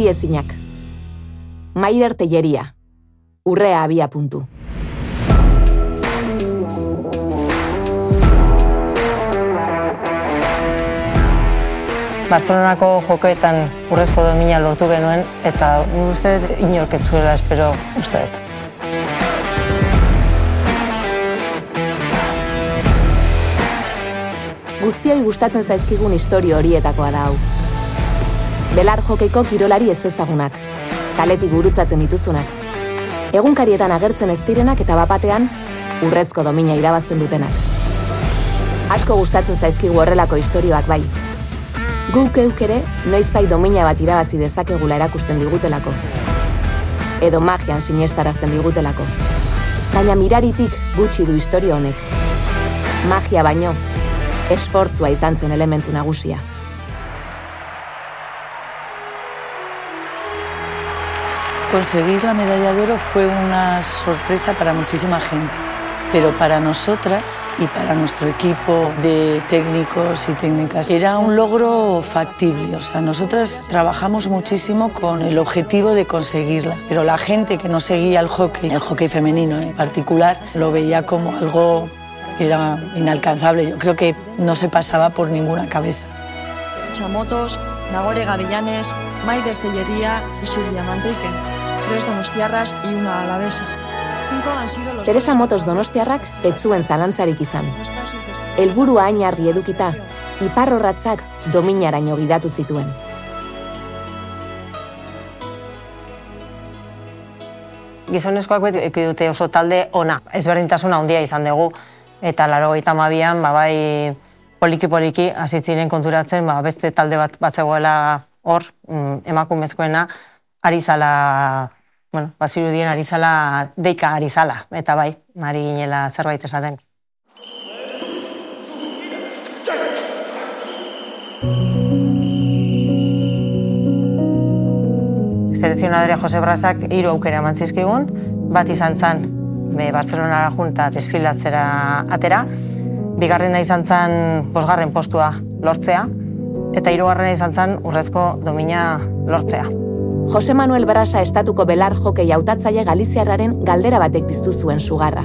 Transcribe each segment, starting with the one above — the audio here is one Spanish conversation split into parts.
Geldi. Maider Telleria. Urrea abia puntu. Bartzelonako jokoetan urrezko domina lortu genuen, eta uste inork ez zuela espero uste dut. Guztioi gustatzen zaizkigun historio horietakoa da hau. Belar jokeiko kirolari ez ezagunak, kaletik gurutzatzen dituzunak. Egunkarietan agertzen ez direnak eta bapatean, urrezko domina irabazten dutenak. Asko gustatzen zaizkigu horrelako istorioak bai. Guk euk ere, noizpai domina bat irabazi dezakegula erakusten digutelako. Edo magian sinestarazten digutelako. Baina miraritik gutxi du historio honek. Magia baino, esfortzua izan zen elementu nagusia. Conseguir la medalla de oro fue una sorpresa para muchísima gente, pero para nosotras y para nuestro equipo de técnicos y técnicas era un logro factible. O sea, nosotras trabajamos muchísimo con el objetivo de conseguirla, pero la gente que no seguía el hockey, el hockey femenino en particular, lo veía como algo que era inalcanzable. Yo creo que no se pasaba por ninguna cabeza. Chamotos, Nagore Gavillanes, Maider Tellería y Silvia Manrique. Tres donostiarras y una alavesa. Teresa Motos Donostiarrak ez zuen zalantzarik izan. Helburua hain argi edukita, iparrorratzak dominaraino gidatu zituen. Gizonezkoak beti dute oso talde ona, ezberdintasuna handia izan dugu, eta laro gaita mabian, ba, bai poliki-poliki hasi ziren konturatzen, ba, beste talde bat bat zegoela hor, mm, emakumezkoena, ari zala, bueno, bazirudien ari zala, deika ari zala, eta bai, ari ginela zerbait esaten. selekzionadorea Jose Brasak hiru aukera eman zizkigun, bat izan zen be, Bartzelonara junta desfilatzera atera, bigarrena izan zen bosgarren postua lortzea, eta hirugarrena izan zen urrezko domina lortzea. Jose Manuel Brasa estatuko belar jokei hautatzaile Galiziarraren galdera batek piztu zuen sugarra.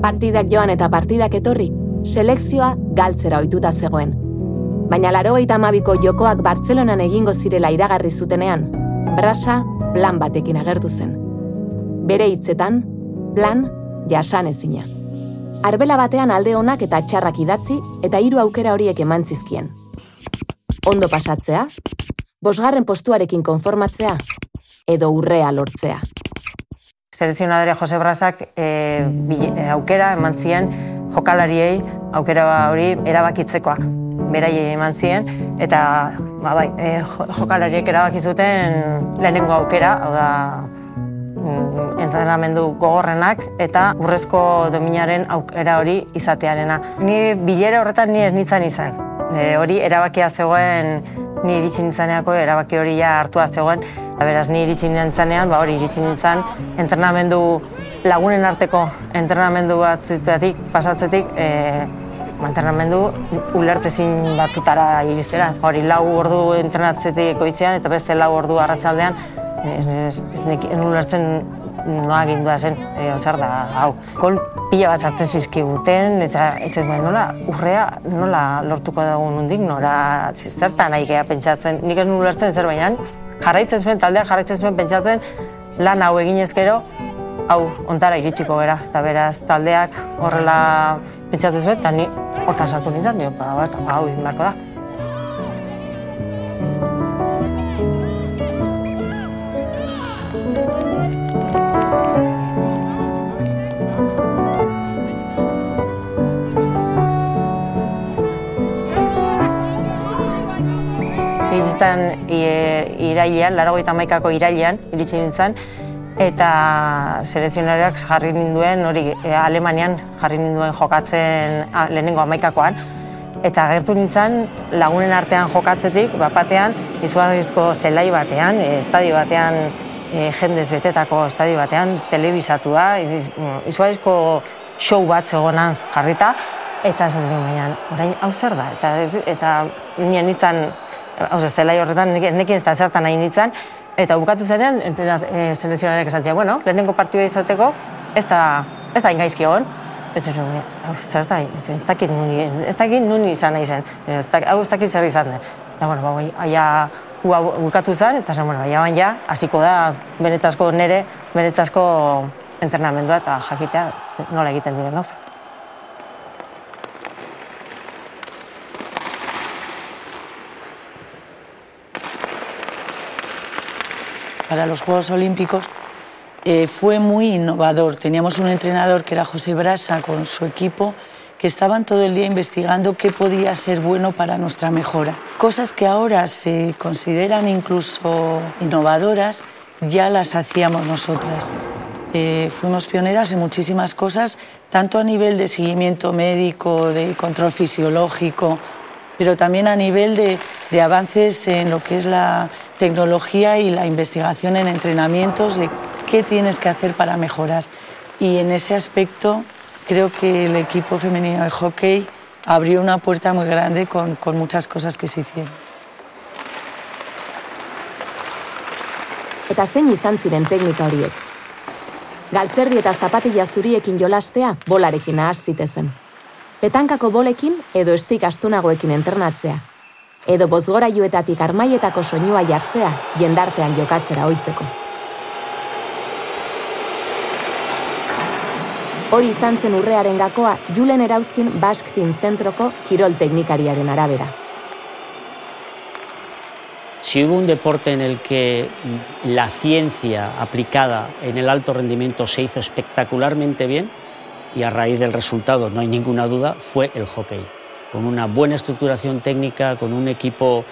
Partidak joan eta partidak etorri, selekzioa galtzera ohituta zegoen. Baina laro amabiko jokoak Bartzelonan egingo zirela iragarri zutenean, Brasa plan batekin agertu zen. Bere hitzetan, plan jasan ezina. Arbela batean alde onak eta txarrak idatzi eta hiru aukera horiek eman zizkien. Ondo pasatzea, bosgarren postuarekin konformatzea, edo urrea lortzea. Selekzionadorea Jose Brasak e, aukera eman zien jokalariei aukera hori erabakitzekoak beraiei eman zien eta ba bai, e, jokalariek erabaki zuten lehenengo aukera, hau da mm, entrenamendu gogorrenak eta urrezko dominaren aukera hori izatearena. Ni bilera horretan ni ez nintzen izan. E, hori erabakia zegoen ni iritsi nintzaneako erabaki hori ja hartua zegoen. Beraz, ni iritsi nintzanean, ba hori iritsi nintzen entrenamendu lagunen arteko entrenamendu bat zituatik, pasatzetik, e, entrenamendu ulertezin batzutara iristera. Hori lau ordu entrenatzetik goizean eta beste lau ordu arratsaldean ez, ez, ez, ez ulertzen noa gindua zen, e, zer da, hau. Kol pila bat sartzen zizkiguten, eta etzen duen nola, urrea nola lortuko dugu nundik, nora zertan nahi geha pentsatzen, nik ez ulertzen zer baina, jarraitzen zuen, taldeak jarraitzen zuen pentsatzen, lan hau eginez gero, hau ontara iritsiko gera, eta beraz taldeak horrela pentsatzen zuen, eta ni hortan sartu nintzen, dio, ba, bat, hau egin beharko da. Iritzen irailean, laro maikako irailean, iritsi nintzen, eta selezionariak jarri ninduen, hori e, Alemanian jarri ninduen jokatzen a, lehenengo amaikakoan, eta gertu nintzen lagunen artean jokatzetik, bapatean, izugarrizko zelai batean, e, estadio batean, e, jendez betetako estadio batean, telebisatua, izugarrizko show bat zegoenan jarrita, eta ez zen orain hau zer da, eta, eta nien nintzen Oze, zelai horretan nekin ez da zertan nahi nintzen, eta bukatu zenean, e, selezionarek esan bueno, lehenengo partidua izateko, ez da, ez da ingaizki hon. Eta zen, zer da, ez dakit nuni, ez dakit nuni izan nahi zen, hau ez dakit zer izan den. Eta, bueno, bai, aia, bukatu zen, eta zen, bueno, aia ja, hasiko da, benetazko nere, benetazko entrenamendua eta jakitea nola egiten diren gauzak. Para los Juegos Olímpicos eh, fue muy innovador. Teníamos un entrenador que era José Brasa con su equipo que estaban todo el día investigando qué podía ser bueno para nuestra mejora. Cosas que ahora se consideran incluso innovadoras, ya las hacíamos nosotras. Eh, fuimos pioneras en muchísimas cosas, tanto a nivel de seguimiento médico, de control fisiológico, pero también a nivel de, de avances en lo que es la tecnología y la investigación en entrenamientos de qué tienes que hacer para mejorar. Y en ese aspecto creo que el equipo femenino de hockey abrió una puerta muy grande con, con muchas cosas que se hicieron. Eta zein izan ziren teknika horiek? Galtzerri eta zapatilla zuriekin jolastea bolarekin ahaz zitezen. Petankako bolekin edo estik astunagoekin entrenatzea, edo bozgorailuetatik armaietako soinua jartzea jendartean jokatzera oitzeko. Hori izan zen urrearen gakoa Julen Erauzkin Team Zentroko kirol teknikariaren arabera. Si hubo un deporte en el que la ciencia aplicada en el alto rendimiento se hizo espectacularmente bien, y a raíz del resultado, no hay ninguna duda, fue el hockey con una buena estructuración técnica, con un equipo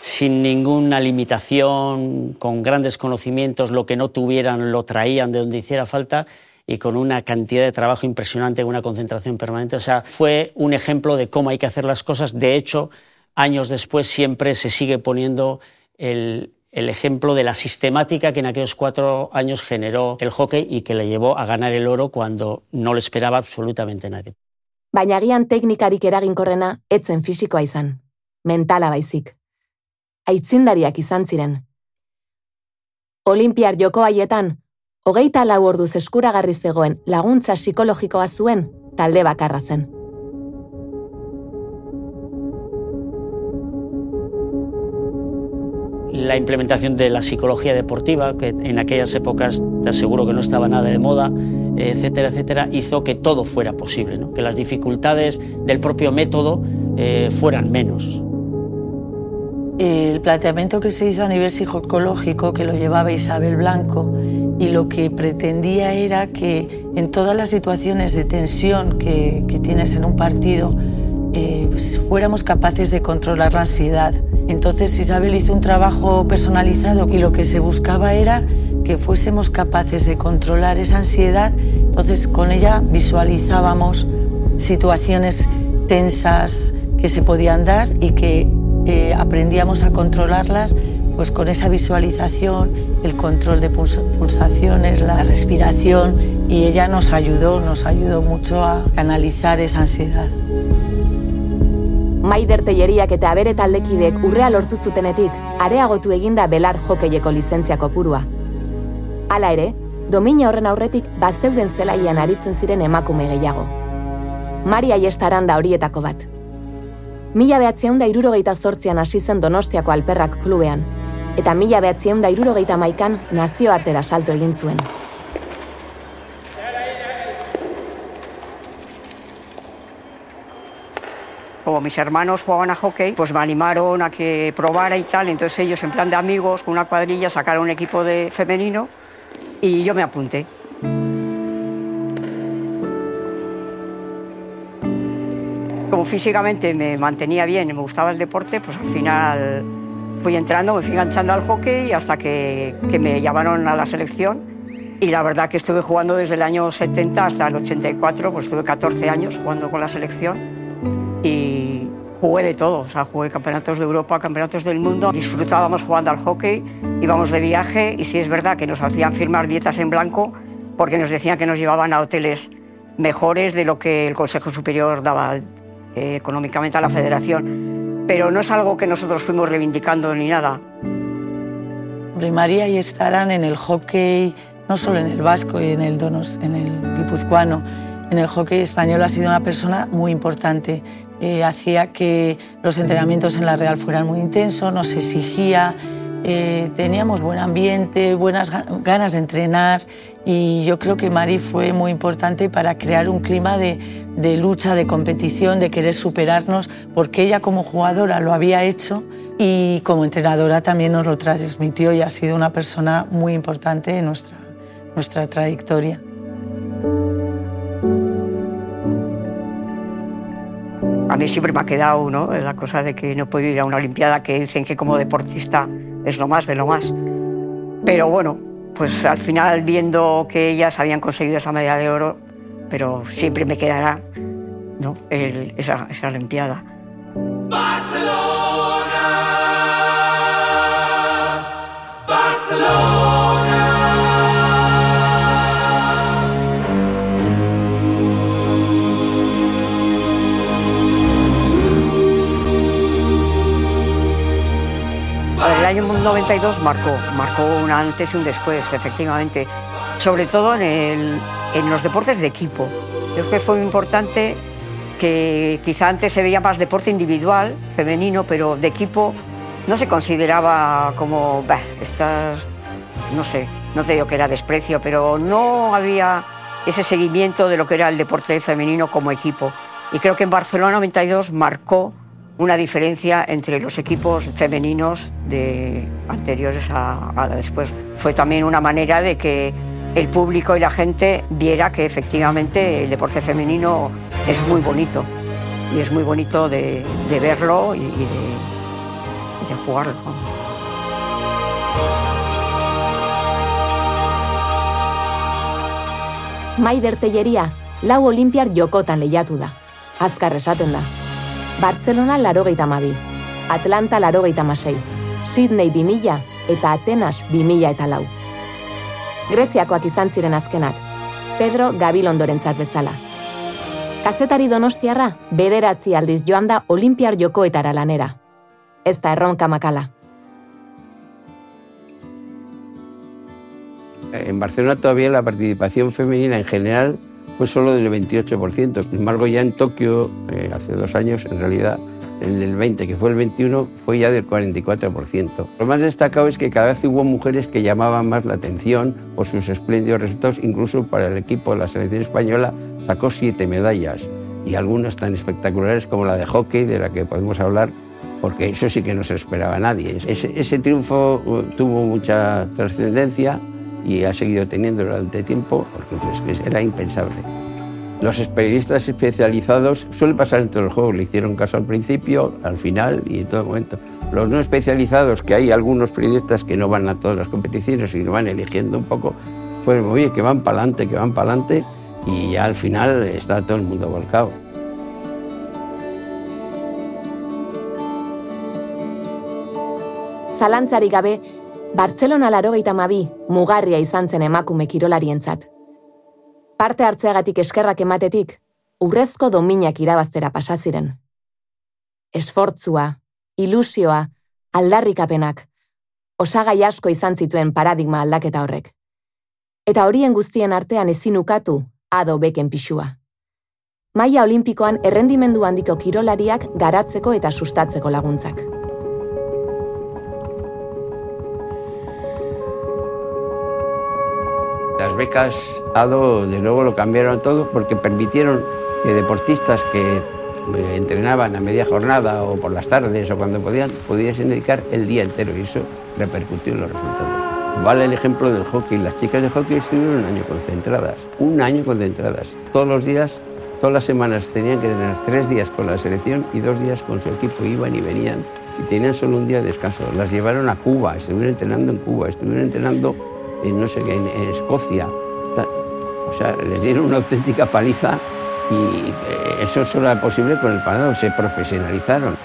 sin ninguna limitación, con grandes conocimientos, lo que no tuvieran lo traían de donde hiciera falta y con una cantidad de trabajo impresionante, una concentración permanente. O sea, fue un ejemplo de cómo hay que hacer las cosas. De hecho, años después siempre se sigue poniendo el, el ejemplo de la sistemática que en aquellos cuatro años generó el hockey y que le llevó a ganar el oro cuando no lo esperaba absolutamente nadie. baina agian teknikarik eraginkorrena etzen fisikoa izan, mentala baizik. Aitzindariak izan ziren. Olimpiar joko haietan, hogeita lau orduz eskuragarri zegoen laguntza psikologikoa zuen talde bakarra zen. La implementación de la psicología deportiva, que en aquellas épocas te aseguro que no estaba nada de moda, etcétera, etcétera, hizo que todo fuera posible, que las dificultades del propio método eh, fueran menos. El planteamiento que se hizo a nivel psicológico, que lo llevaba Isabel Blanco, y lo que pretendía era que en todas las situaciones de tensión que tienes en un partido, eh, pues fuéramos capaces de controlar la ansiedad. Entonces Isabel hizo un trabajo personalizado y lo que se buscaba era que fuésemos capaces de controlar esa ansiedad. Entonces con ella visualizábamos situaciones tensas que se podían dar y que eh, aprendíamos a controlarlas pues con esa visualización, el control de pulsaciones, la respiración y ella nos ayudó, nos ayudó mucho a canalizar esa ansiedad. Maider Telleriak eta abere taldekidek urrea lortu zutenetik, areagotu eginda belar jokeieko lizentzia kopurua. Hala ere, domina horren aurretik bazeuden zelaian aritzen ziren emakume gehiago. Maria Iestaran da horietako bat. Mila behatzeun da irurogeita zortzian hasi zen Donostiako Alperrak klubean, eta mila behatzeun da irurogeita maikan nazioartera salto egin zuen. Como mis hermanos jugaban a hockey, pues me animaron a que probara y tal. Entonces ellos, en plan de amigos, con una cuadrilla, sacaron un equipo de femenino y yo me apunté. Como físicamente me mantenía bien y me gustaba el deporte, pues al final fui entrando, me fui enganchando al hockey hasta que, que me llamaron a la selección. Y la verdad que estuve jugando desde el año 70 hasta el 84, pues estuve 14 años jugando con la selección y jugué de todo, o sea, jugué campeonatos de Europa, campeonatos del mundo, disfrutábamos jugando al hockey, íbamos de viaje y sí es verdad que nos hacían firmar dietas en blanco porque nos decían que nos llevaban a hoteles mejores de lo que el Consejo Superior daba eh, económicamente a la federación. pero no es algo que nosotros fuimos reivindicando ni nada. María y estarán en el hockey, no solo en el vasco y en el, donos, en el guipuzcoano, en el hockey español ha sido una persona muy importante. Eh, hacía que los entrenamientos en la Real fueran muy intensos, nos exigía, eh, teníamos buen ambiente, buenas ganas de entrenar y yo creo que Mari fue muy importante para crear un clima de, de lucha, de competición, de querer superarnos, porque ella como jugadora lo había hecho y como entrenadora también nos lo transmitió y ha sido una persona muy importante en nuestra, nuestra trayectoria. A mí siempre me ha quedado ¿no? la cosa de que no puedo ir a una Olimpiada, que dicen que como deportista es lo más de lo más. Pero bueno, pues al final viendo que ellas habían conseguido esa medalla de oro, pero siempre me quedará ¿no? esa, esa Olimpiada. Barcelona, Barcelona. 92 marcó, marcó un antes y un después, efectivamente, sobre todo en, los deportes de equipo. Creo que fue muy importante que quizá antes se veía más deporte individual, femenino, pero de equipo no se consideraba como, bah, estas, no sé, no te digo que era desprecio, pero no había ese seguimiento de lo que era el deporte femenino como equipo. Y creo que en Barcelona 92 marcó una diferencia entre los equipos femeninos de anteriores a, a después. Fue también una manera de que el público y la gente viera que efectivamente el deporte femenino es muy bonito y es muy bonito de, verlo y, de, jugarlo. Maider Telleria, lau olimpiar jokotan lehiatu da. Azkar. Barcelona larogeita mabi, Atlanta larogeita masei, Sydney bimila eta Atenas bimila eta lau. Greziakoak izan ziren azkenak, Pedro Gabilondorentzat bezala. Kazetari donostiarra, bederatzi aldiz joan da olimpiar jokoetara lanera. Ez da erronka makala. En Barcelona todavía la participación femenina en general fue solo del 28%. Sin embargo, ya en Tokio, eh, hace dos años, en realidad, el del 20, que fue el 21, fue ya del 44%. Lo más destacado es que cada vez hubo mujeres que llamaban más la atención por sus espléndidos resultados, incluso para el equipo de la selección española sacó siete medallas y algunas tan espectaculares como la de hockey, de la que podemos hablar, porque eso sí que no se esperaba a nadie. Ese, ese triunfo uh, tuvo mucha trascendencia y ha seguido teniendo durante tiempo, porque pues, era impensable. Los periodistas especializados suele pasar en todos los juegos, le hicieron caso al principio, al final y en todo momento. Los no especializados, que hay algunos periodistas que no van a todas las competiciones y no van eligiendo un poco, pues oye, que van para adelante, que van para adelante y ya al final está todo el mundo volcado. Zalantzari gabe, Bartzelona larogeita mabi mugarria izan zen emakume kirolarientzat. Parte hartzeagatik eskerrak ematetik, urrezko dominak irabaztera pasaziren. Esfortzua, ilusioa, aldarrikapenak, osagai asko izan zituen paradigma aldaketa horrek. Eta horien guztien artean ezin ukatu, ado beken pixua. Maia olimpikoan errendimendu handiko kirolariak garatzeko eta sustatzeko laguntzak. Las becas ADO de nuevo lo cambiaron todo porque permitieron que deportistas que eh, entrenaban a media jornada o por las tardes o cuando podían, pudiesen dedicar el día entero y eso repercutió en los resultados. Vale el ejemplo del hockey. Las chicas de hockey estuvieron un año concentradas, un año concentradas. Todos los días, todas las semanas tenían que tener tres días con la selección y dos días con su equipo. Iban y venían y tenían solo un día de descanso. Las llevaron a Cuba, estuvieron entrenando en Cuba, estuvieron entrenando en no sé qué, en, Escocia. O sea, les dieron una auténtica paliza y eh, eso solo era posible con el parado, se profesionalizaron.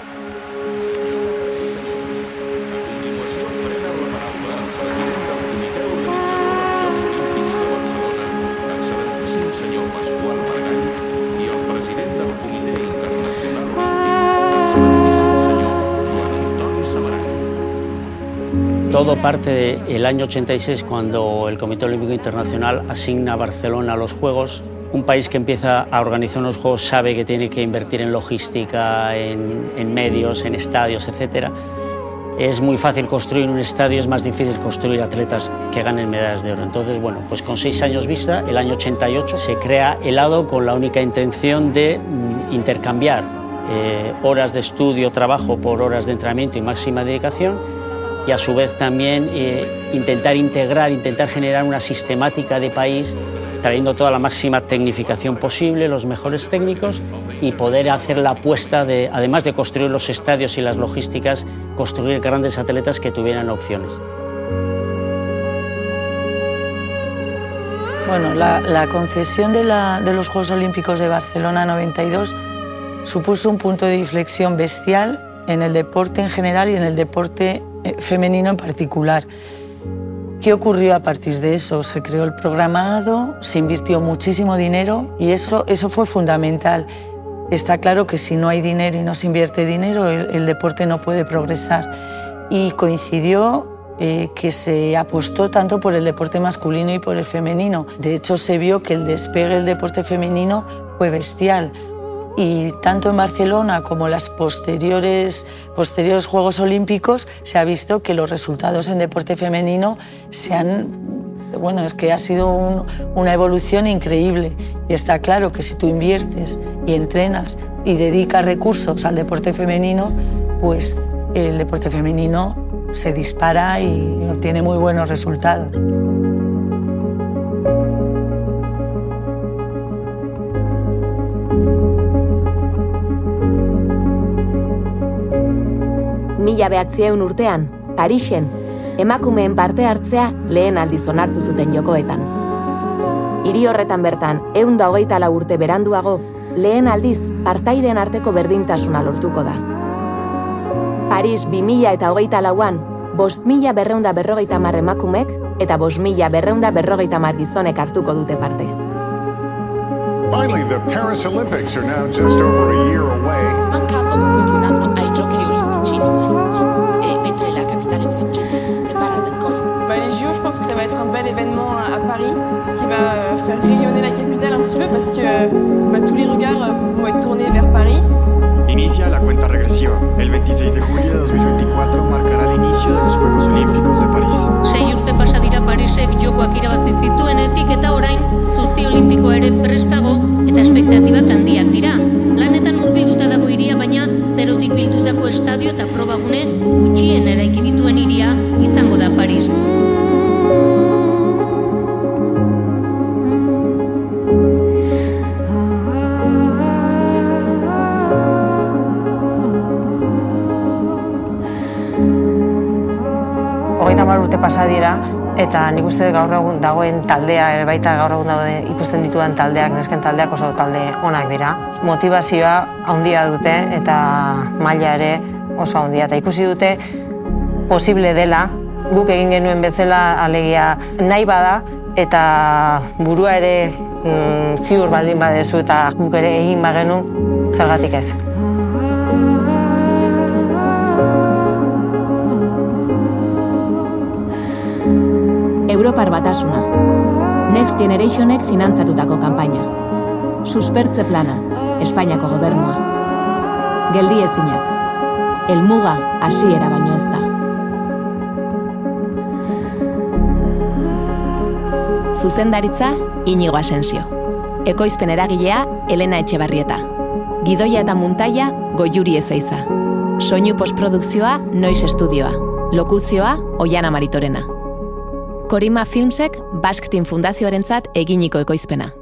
Todo parte del año 86 cuando el Comité Olímpico Internacional asigna a Barcelona los Juegos. Un país que empieza a organizar unos Juegos sabe que tiene que invertir en logística, en, en medios, en estadios, etcétera es muy fácil construir un estadio, es más difícil construir atletas que ganen medallas de oro. Entonces, bueno, pues con seis años vista, el año 88, se crea el ADO con la única intención de mm, intercambiar eh, horas de estudio, trabajo por horas de entrenamiento y máxima dedicación y a su vez también eh, intentar integrar, intentar generar una sistemática de país trayendo toda la máxima tecnificación posible, los mejores técnicos y poder hacer la apuesta de, además de construir los estadios y las logísticas, construir grandes atletas que tuvieran opciones. Bueno, la, concesión de, de los Juegos Olímpicos de Barcelona 92 supuso un punto de inflexión bestial en el deporte en general y en el deporte femenino en particular. ¿Qué ocurrió a partir de eso? Se creó el programado, se invirtió muchísimo dinero y eso, eso fue fundamental. Está claro que si no hay dinero y no se invierte dinero, el, deporte no puede progresar. Y coincidió eh, que se apostó tanto por el deporte masculino y por el femenino. De hecho, se vio que el despegue del deporte femenino fue bestial y tanto en Barcelona como en los posteriores, posteriores Juegos Olímpicos se ha visto que los resultados en deporte femenino se han... Bueno, es que ha sido una evolución increíble y está claro que si tú inviertes y entrenas y dedicas recursos al deporte femenino, pues el deporte femenino se dispara y obtiene muy buenos resultados. Mila behatzieun urtean, Parixen, emakumeen parte hartzea lehen aldiz onartu zuten jokoetan. Hiri horretan bertan, eun da hogeita la urte beranduago, lehen aldiz partaiden arteko berdintasuna lortuko da. Paris bi mila eta hogeita lauan, bost mila berreunda berrogeita mar emakumek eta bost mila berreunda berrogeita mar gizonek hartuko dute parte. Finally, the Paris Olympics are now just over a year away. Qui va euh, faire rayonner la capitale un petit peu parce que bah, tous les regards euh, vont être tournés vers Paris. Inicia la cuenta regresiva. El 26 urte pasa dira eta nik uste gaur egun dagoen taldea ere baita gaur egun daude ikusten ditudan taldeak nesken taldeak oso talde onak dira. Motivazioa handia dute eta maila ere oso handia eta ikusi dute posible dela guk egin genuen bezala alegia nahi bada eta burua ere mm, ziur baldin badezu eta guk ere egin bagenu zergatik ez. Europar Batasuna. Next Generationek finantzatutako kanpaina. Suspertze plana, Espainiako gobernua. Geldi ezinak. Elmuga hasiera baino ez da. Zuzendaritza, Inigo Asensio. Ekoizpen eragilea, Elena Etxebarrieta. Gidoia eta muntaia, Goiuri Ezeiza. Soinu postprodukzioa, Noiz Estudioa. Lokuzioa, Oiana Maritorena. Korima Filmsek Basktin Fundazioarentzat eginiko ekoizpena.